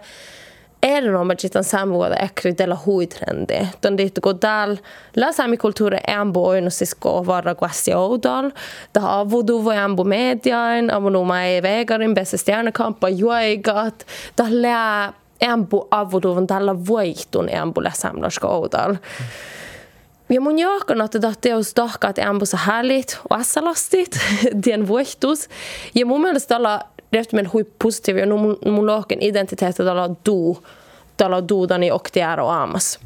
erinomaisesti samvuoda ekry della huitrendi. Ton dit go dal la sami kultura ambo no sisko varra quasi odal. Da avudu vo ambo mediain, amonu mai vegarin bästa stjärnekampa juigat. Da lä ambo avudu von dalla voihtun ambo la samlaska odal. Ja mun jahkan, että tahti olisi tahka, että ambo så härligt och assalastigt. Den voihtus. Ja mun mielestä tällä rehti meillä hui positiivia. No mun, mun lohken identiteetti tällä duu. Tällä duudani oktiara och amas.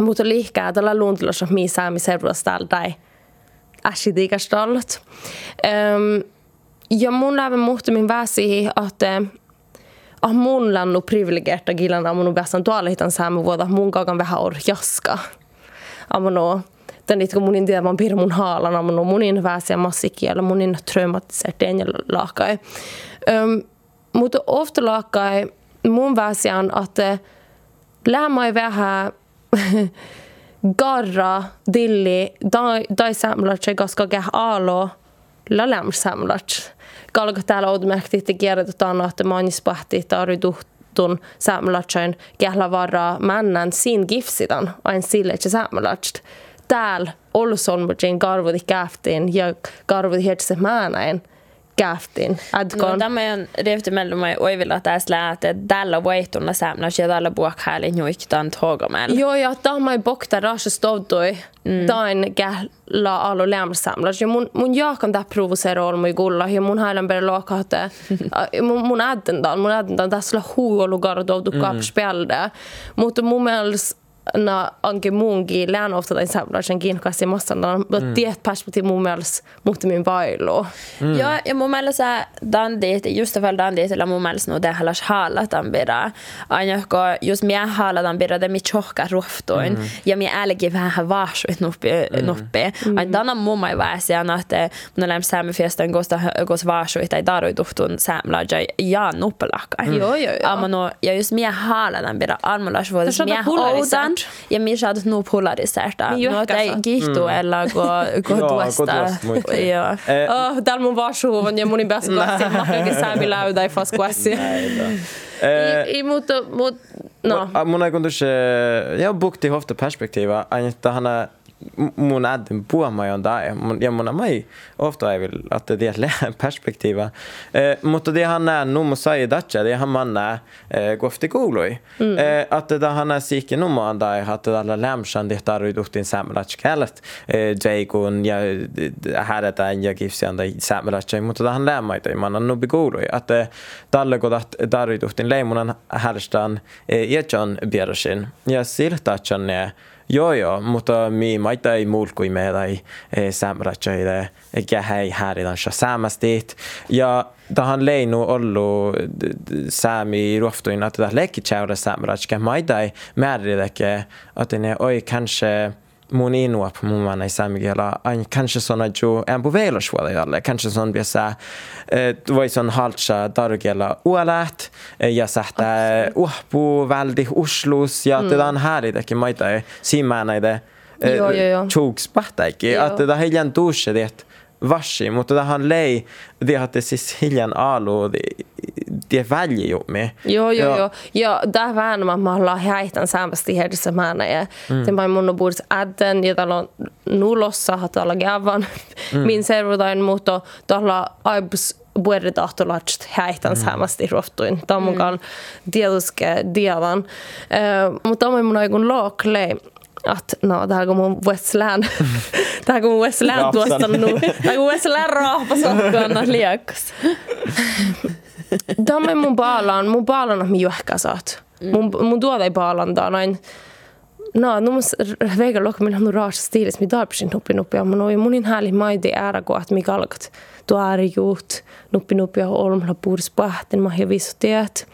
Mutta liikaa tällä luontilossa mi saami täällä tai äsidiikastallat. Um, ehm, ja mun lävä muhti min väsi, että eh, ah mun lannu privilegerta gilana mun bässan tuolla hitan saami vuoda mun kagan vähän or jaska. Amano, tän itko munin tiedä vaan pir mun haalan, amano munin väsiä massikielä, munin traumatiserteen ja laakai. Um, mutta ofta laakai mun väsiä on, että lämmäi vähän garra, dilli, dai, dai samlat, koska käh alo, la läm samlat. Kalka täällä oudmärkti, että kierrätetään, että manis pahti, tarviduhtun samlatsain, kähla varra männän sin gifsidan, ain sille, että samlatst. Täällä Olson, mutta garvudi käftiin ja garvudi hietsi määnäin. Kähtin. No, Adkon. tämä on riifti meillä oivilla tässä, että tällä voituna säännös ja tällä puokhäälin juiktaan togomel. Joo, ja tämä bokta rasa stovtoi. Mm. Tain kähla alu lämsamlas. Ja mun, mun jaakan tää provosera olmu gulla. Ja mun hailan bere lokahte. mun, mun äddendan, mun äddendan tässä huolu gardo du kap spelde. Mutta mun mielestä na anke mungi lään ofta den samlaisen kiinnostaa massan mutta tiet perspektiv mun mielestä mutta min vailu. Mm. Ja, ja mun mielestä dandit, just fall dandit, eller mun mielestä no det halas haalataan bira. Aina kun just minä haalataan bira, det mi tjohka ruhtuin. Mm. Ja minä älgi vähän vaasuit nuppi, mm. nuppi. Aina tänä mun mai väisiä, että mun lämpi säämifestan kosta kos vaasuit tai daruituhtun säämlaja ja nuppelakka. Joo, joo, joo. Amma no, ja just minä haalataan bira, almulas vuodes Tässä on minä polariseert. Oudan. Ja minä saat nu polariserta. Niin No, ei eller gå, gå Joo, tuosta. Joo. Oh, täällä mun vaasuuvan ja munin päässä kuessi. Mä kaiken säämi läydä ei fas kuessi. eh, I, i mutta, mut, no. Mu- Mun ei kuntus, ja bukti hofta perspektiiva, aina hana mun ädin puhumajon tai, mun- ja mun mai ofta ei vil, että det är perspektiiva. Eh, mutta det han är nu må säga datcha, det han man är eh, gofti koului. Eh, att det han är sikke nu man där att det alla lämsan det där ut din samlach kallat. Eh, Jagon ja här är det jag gifts ända samlach, mutta det han lämma det man nu bekoului. Att det dalle går att där ut din leimunan härstan eh, Ejon Biersin. Ja siltachan ne Joo, joo, mutta mi maita ei mulkui meillä ei sämrätjöide eikä hei häiridansha säämästit. Ja tähän leinu ollu d- d- säämi ruoftuin, että tämä leikkikäyrä sämrätkä maita ei määridekä, että ne oi kanske mun inuap mun man ei säämikielä, ain kanske såna ju en på velosuola jalle, kanske sån biasa voi son haltsa tarkiela uolät ja sähtä uhpu väldi uslus ja tätä on häiritäkin maita ei siinä näitä Joo, joo, joo. tjoks pahtaikki, Joo. että tämä hiljan tuusse det varsi, mutta tähän lei, det att det siis hiljan alu, det, det väljer ju med. Joo, joo, Ja. joo. Ja tää vähän mä mä ollaan häihtän säämästi herdessä määnä ja mm. sen mun buurs äden ja täällä on nulossa hatalla gävan mm. min servotain mutta täällä aibus vuodet tahtolatst häihtän säämästi ruoftuin. Tämä on kall tieduske diavan. Uh, mutta tämä on mun aikun lookle att no, det här går mun Westland. det här går mun Westland Rapsan. tuosta nu. Det här går Westland raapasokkaan liekas. Tämä mun baalan, mun baalan on juhka saat. Mun, mun tuoda ei baalan da noin. No, nu mus vega lokka min on raas stiilis, mi darpsin nuppi nuppi, ja mun oli munin hääli maidi äära ko, että mi kalkat tuo ääri juut, nuppi nuppi ja olmalla puuris pahtin, mä ja visu tiet.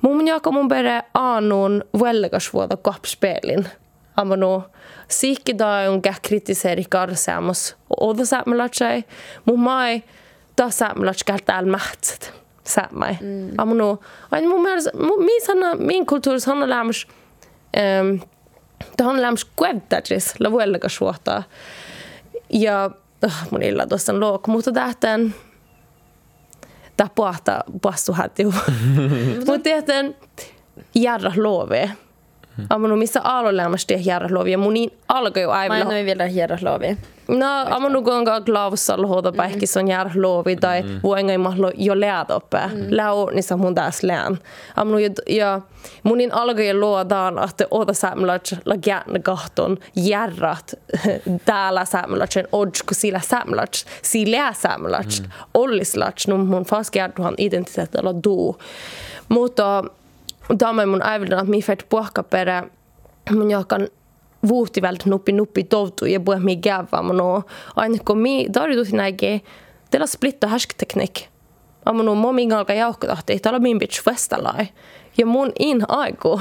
Mun jaka mun pere aanuun vellegas vuoda kapspelin. Amma nu sikki da on käh kritiseri karseamos. Oda säämelatsai. Mun mai da säämelats käh täällä mähtset. Säämai. Mm. Amma nu, aina mun mielestä, mun, min, sana, min kulttuurissa on lämmäs, um, det on lämmäs kuevtäjis, la vellegas vuoda. Ja oh, mun illa tuossa on look, mutta tähtän tää puhta puastu hätiu. Mutta tietän järra luovi. Amma no missä aloilemassa tie järra luovi ja mun niin alkoi jo Mä aivan. en nu vilja hiera lovi. No, amma no gonga glavsalla hoda päikki son järra luovi tai vuenga ei mahlo jo leät oppe. Lau niissä mun taas lään. Amma no ja mun niin alkoi jo luodaan, että oota säämälät la gärna kahton järrat täällä säämälät odsko sillä säämälät sillä säämälät ollislat no mun faskjärduhan identiteetillä duu. Mutta tämä on mun aivan, että mi fett puhkapere mun jakan vuhti väldigt nuppi nuppi toutu ja puhe mi gäva mun no aina kun mi tarjotus näke teillä splitta häskteknik Amma no momi galka jaukko tahti täällä min bitch vestalai ja mun in aiku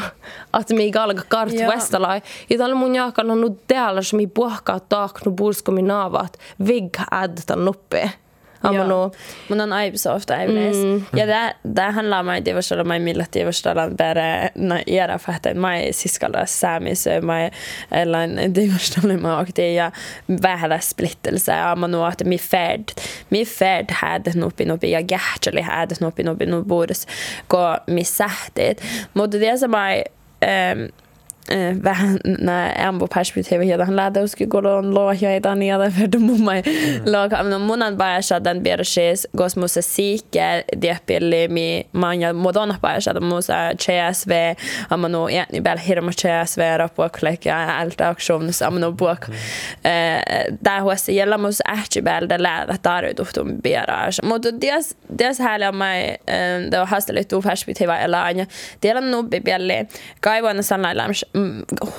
että mi galka kart Joo. vestalai ja täällä mun jakan on nu täällä jos mi puhkaa taaknu bursko mi naavat vig ädtä nuppi Amma no Mun on aivan så ofta aivan mm. Ja det, det handlar om att jag förstår mig millä att jag förstår bara när era fattar mig siskalla saamis mig eller det förstår mig och det ja vähällä splittelse ja man nog att mi färd mi färd hade nuppi nuppi ja gärtjali hade nuppi nuppi nu bors gå mi sähtet mutta det som är um, eh, vähän ambo perspektiivi ja han lärde oss gå och låga i den nere för då må man laga men mun on bara så den ber ses gos musa sike det pelle mi manja modona bara så den musa CSV amano egentni bel hirma CSV på klicka allt auktion så amano bok. Eh där hos gälla mus ächi bel det lär att där ut de bera mot det har hastat lite perspektiva eller anja det är nog bebelle kaivan sanna läms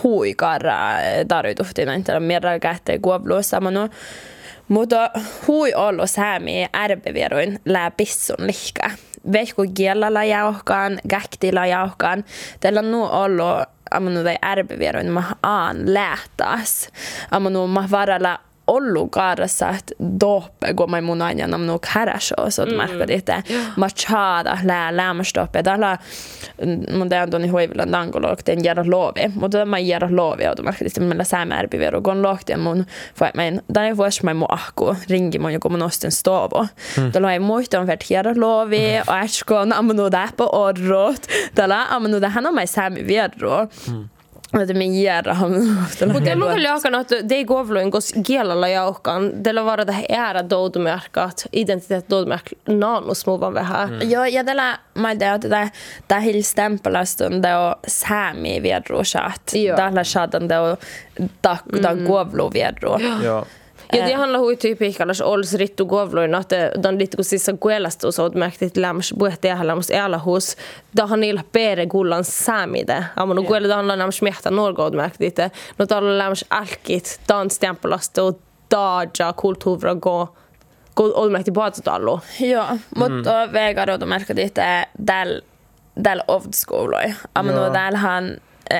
huikara tarjoituhtiin näitä mierra kähteen kuopluissa manu. Mutta hui ollut säämi ärpevieruin lää pissun lihkä. Vehku kielellä jauhkaan, kähtillä jauhkaan. Teillä on nu ollut amanu tai ärpevieruin mä aan lähtäas. Amanu mä varalla ollut kaarassa, että doppe kun mä mun aina nam nu kärasho så mm. märker det machada lää lämmerstoppe tällä mun det on hoivilla dangolok den gör lovi. Mutta mä gör lovi och märker det men säämä erbivero gon lokti mun för men är vars mig mo akku ringi mun joku mun osten stovo. Då lai muista on vert gör lovi äskon amnu där på orrot tällä amnu det han on mig säämi vierro että me jäädään. Mutta en mukaan jahkan, että ei govluin, koska kielellä jauhkan, teillä var det ära doutumärkat, identitet doutumärk nanosmuvan vähän. Mm. Joo, ja tällä mä tiedän, että tämä tämä hil stempelastun det on säämi viedruusat. Tällä saatan det on tak, tämä govlu viedru. Joo. Ja det handlar hui tyyppiikkalas ols rittu govloin, että dan liittyy sissa kuelasta osaut märktit lämms buehti ählämmus elahus. Da han illa pere gullan saamide. Amon yeah. kuele da handlar lämms mehta norgod märktit. No talla lämms alkit, dan stempelasta och daja kultuvra gå gå olmärkti paatsutallu. Joo, mutta mm. vegarodon märkät itse tällä tällä oftskouloi. Amon no. täällä han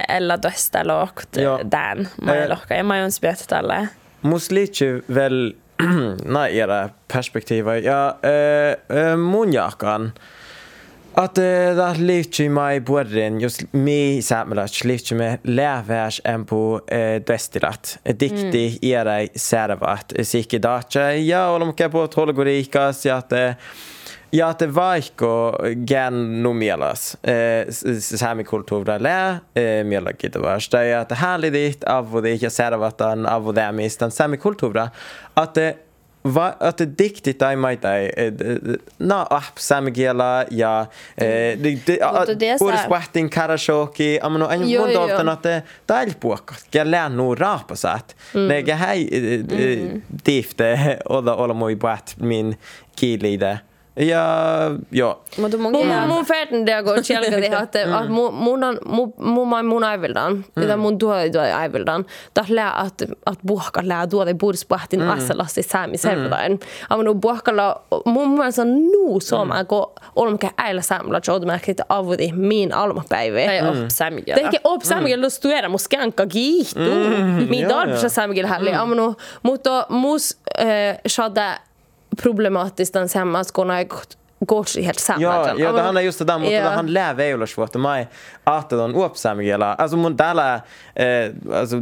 ella toista lokt tämän. Mä en lohka ja mä oon spjött tälle. Muslici väl nej, era perspektiva. Ja, äh, munjakan. Att äh, det liittyy mai puolen, jos mi saamelais liittyy me lääväs en på äh, destilat. Dikti mm. era servat, sikki dacha. Ja, olemme på tolgorikas ja att äh, Ja, te vaikko gen no mielas. Eh, saamikulttuura lää eh, mielenkiinto vasta ja että häälidit avudi ja servatan avudämistan saamikulttuura että va, että diktit ei maita na app saamikielä ja puhdas vahtin karashoki amano en mun doltan että tailpuokka ja lää nu raapasat nega hei tifte olla olla moi puhat min kielide Ja, joo. Mutta mun, mun, mun färden det går kälka det att att mun on mun mun mun aivildan. Det mun tuo tuo aivildan. Det lä att att buhka lä tuo det borde spahtin asalasti sami servain. Amanu buhkalla mun mun så nu som att gå olmka äillä samla jod märkit avudi min almapäivä. Tai op samigel. Teke op samigel lu stuera mus kanka giitu. Min darpsa samigel halli. Amanu mutta mus shada problematiskt den hemma skona går helt samma. Ja, ja, det handlar just det där mot yeah. han lär veilasvuotta mai aattelon uopsaamigela. Alltså mun täällä eh, alltså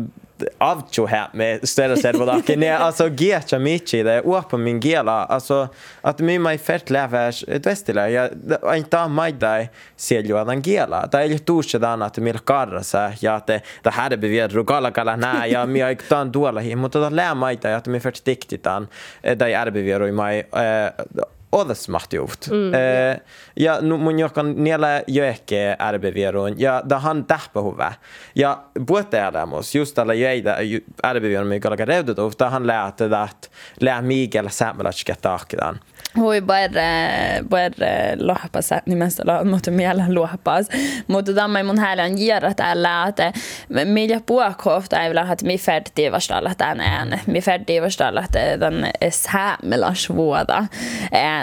avtjo här med större servodakin. Nej, alltså gecha michi det uopa min gela. Alltså att mi mai fert läväs vestillä ja ei ta mai dai sielju adan gela. Det är ju tuusse dan att mil karra så ja att det här är beviet rugala kala nä ja mi har tan tuolla hi Men det lää mai dai att mi fert diktitan dai är eh, beviet i mai eh, odas mahtiuft. Mm. Uh, eh, ja nu mun jokan niellä joekke ärbevieraun ja da han tähpä huve. Ja puhutte elämus just tällä jöitä ärbevieraun mikä alkaa reudutuf, da han lää että lää miikellä säämälätske tahkidan. Hui puer puer lohpas nimestä lo mutta miellä lohpas mutta tämä mun häälän järät älä että millä puokofta ei vielä että mi färdi vastalla tänään mi färdi vastalla että den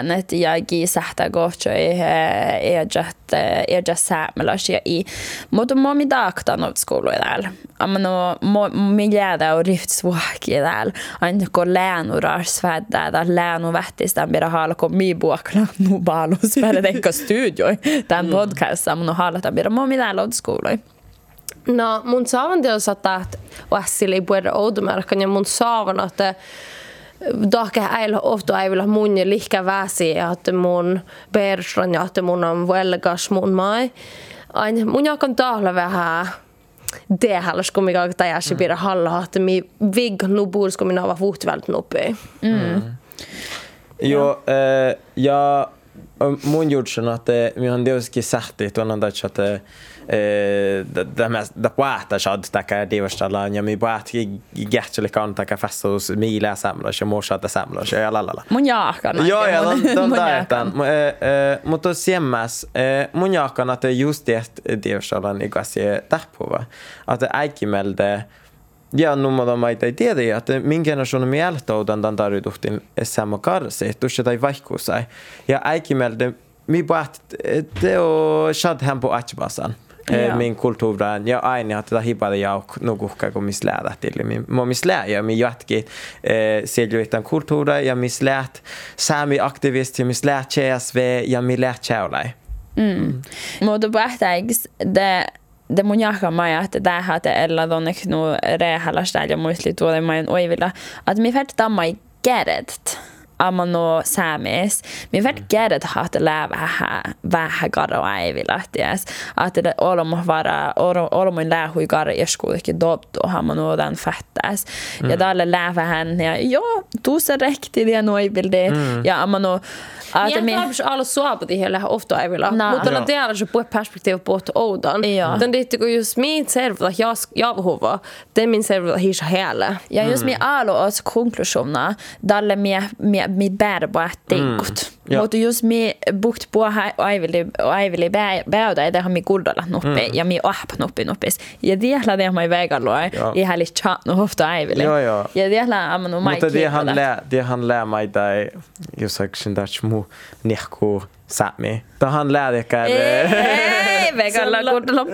säämelas vuoda än että jag sähtä gocho är just är just säämelas ja i mutta må mi daktan åt skolan där amano mi jäädä och riftsvuoki där aina kun läänurar svädda där läänu vättistä bira alkoi mi buokla nu balus per teikka studioi tämän mm. podcasta mun halata bira mo mitä lodskouloi. No mun saavan teos että Vassili ei puhuta outomärkan ja mun saavan että Dake ei ofta ei vilja mun ja lihkä väsi että mun persran ja että mun on velgas mun mai. Aina mun jakan tahla vähän det haluaisi kumminkaan tajasi pidä halla, että mi vig nu bor ska minä vara fotvälт noppi. Jo, eh, ja mun juurtsen, että minä on tietysti sähti, tuon on tätä, että det puhta shad taka divastalla ja mi puht gähtseli kan taka festos mila samlas ja morsa samlas ja lalala. Mun jaakana. Joo, ja ton, ton taetan. Mutta siemmäs, mun jaakana, että just det divastallan ikasi tähpuva. Että äikimelde ja numma maita ei tiedä, että minkä generation mieltä on tämän tarjoituksen sama karsi, tuossa tai vaihkuusai. Ja äikimelde, mi puht, det on shad hän på atbasan. Joo. min kulttuuran ja aina että tätä hipale ja nukuhka kun mis läädä till min mo mis lää ja mi jatki eh seljuitan kulttuura ja mis läät sami aktivisti mis lää CSV ja mi lää chaulai. Mutta pähtäiks det det mun jaaka maja, että det här det eller donnek nu rehallastel ja muistli tuolle majan oivilla, että mi färt tammai kädet amma no saamis. Mi färt kädet hat lää vähän vähän karo aivilla, ties. Että det olomo vara olomo lää hui karo eskuulikin dottu hamma no den fättäs. Ja tälle lää vähän ja joo, tuossa rekti det noivildi. Ja amma no Että me har alla svar det hela ofta. Nej. Mutta Ja. det är ju på ett perspektiv på ett oudan. Ja. Den det tycker just min servo att jag behöver. Det är min servo att hisa hela. Ja just mi alo os konklusiona dalle mi mi mi bär på att teikut. Ja. Mutta just mi bukt på aivili aivili bäuda det har mi kuldalla noppi ja mi ahpa noppi noppis. Ja diehla det mai vägaloi Ja. i häli chat no hofta aivili. Ja, ja. Ja diehla amanu mai Mutta det han lää det han lää mig där just sagt där små nihku sami. Då han lää det kan Ei vegalla kuldalla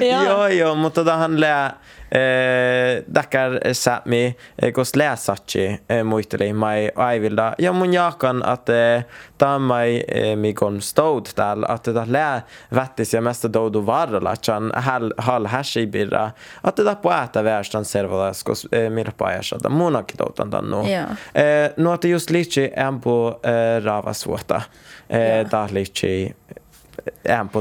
Ja. Joo, joo, mutta tähän lää eh, dakar sami eh, kos läsatsi eh, muisteli mai aivilda. Ja mun jaakan, että eh, tammai eh, mikon stod täällä, että tämä lää vättis ja mesta doudu varrella, että han hal, häsi birra, että tämä puhata värstan servodas, kos eh, millä pajasada. Munakin doutan tämän nu. Joo. Eh, no, että just liitsi ämpu eh, raavasuota. Eh, Joo. Tää liitsi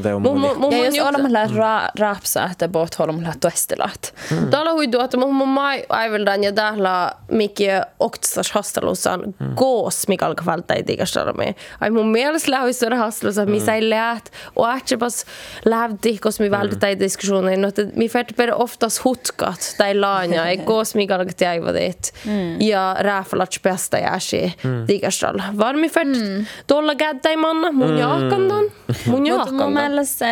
det Mun mun Ja jos just olemalla ra rapsa että bot olemalla toistelat. Täällä huidu, että mun mun mai aiveldan ja täällä mikä oktsas hastelusan gås mikä alkaa välttää ei tiikastarmi. Ai mun mielestä lähuissa hastelusa, missä ei läht och att pas lähti, kos mi välttää ei diskussionen, että mi färt per oftast hutkat tai laanja, ei gås mikä alkaa tiaiva dit. Ja rääfalats bästa jäsi tiikastal. Var mi färt tuolla kädtä manna, mun jaakandan. Mun Mutta mun jaakandan. mielestä,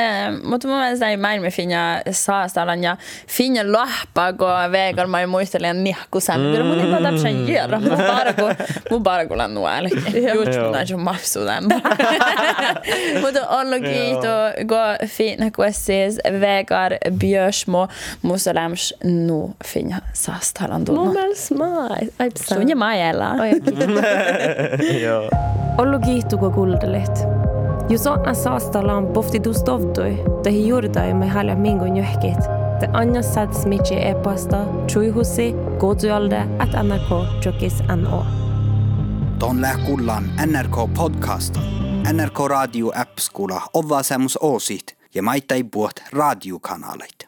mutta mun mielestä ei maailma finja saastalan ja finja lahpa kun vegan mä muistelen nihku sämpyrä. Mun ei päätä sen göra. Mun bara kun, mun bara kun on nuoli. Just mun on jo mafsu den. Mutta on kiito kun fina kun siis vegar björsmo musalams nu finja saastalan Mun tunnu. mielestä mai. Ai Sunja maajella. Joo. Ollu kiihtuko kuldelit. Jos on saastalaan pofti tustovtui, tehi juurdai me halja mingun johkit. Te anja sads mitsi e-pasta, chuihusi, kotujalde, at NRK jokis NO. Ton lää kullaan NRK podcasta. NRK Radio app skulla ovaa semmus oosit ja maittai puot radiokanaleit.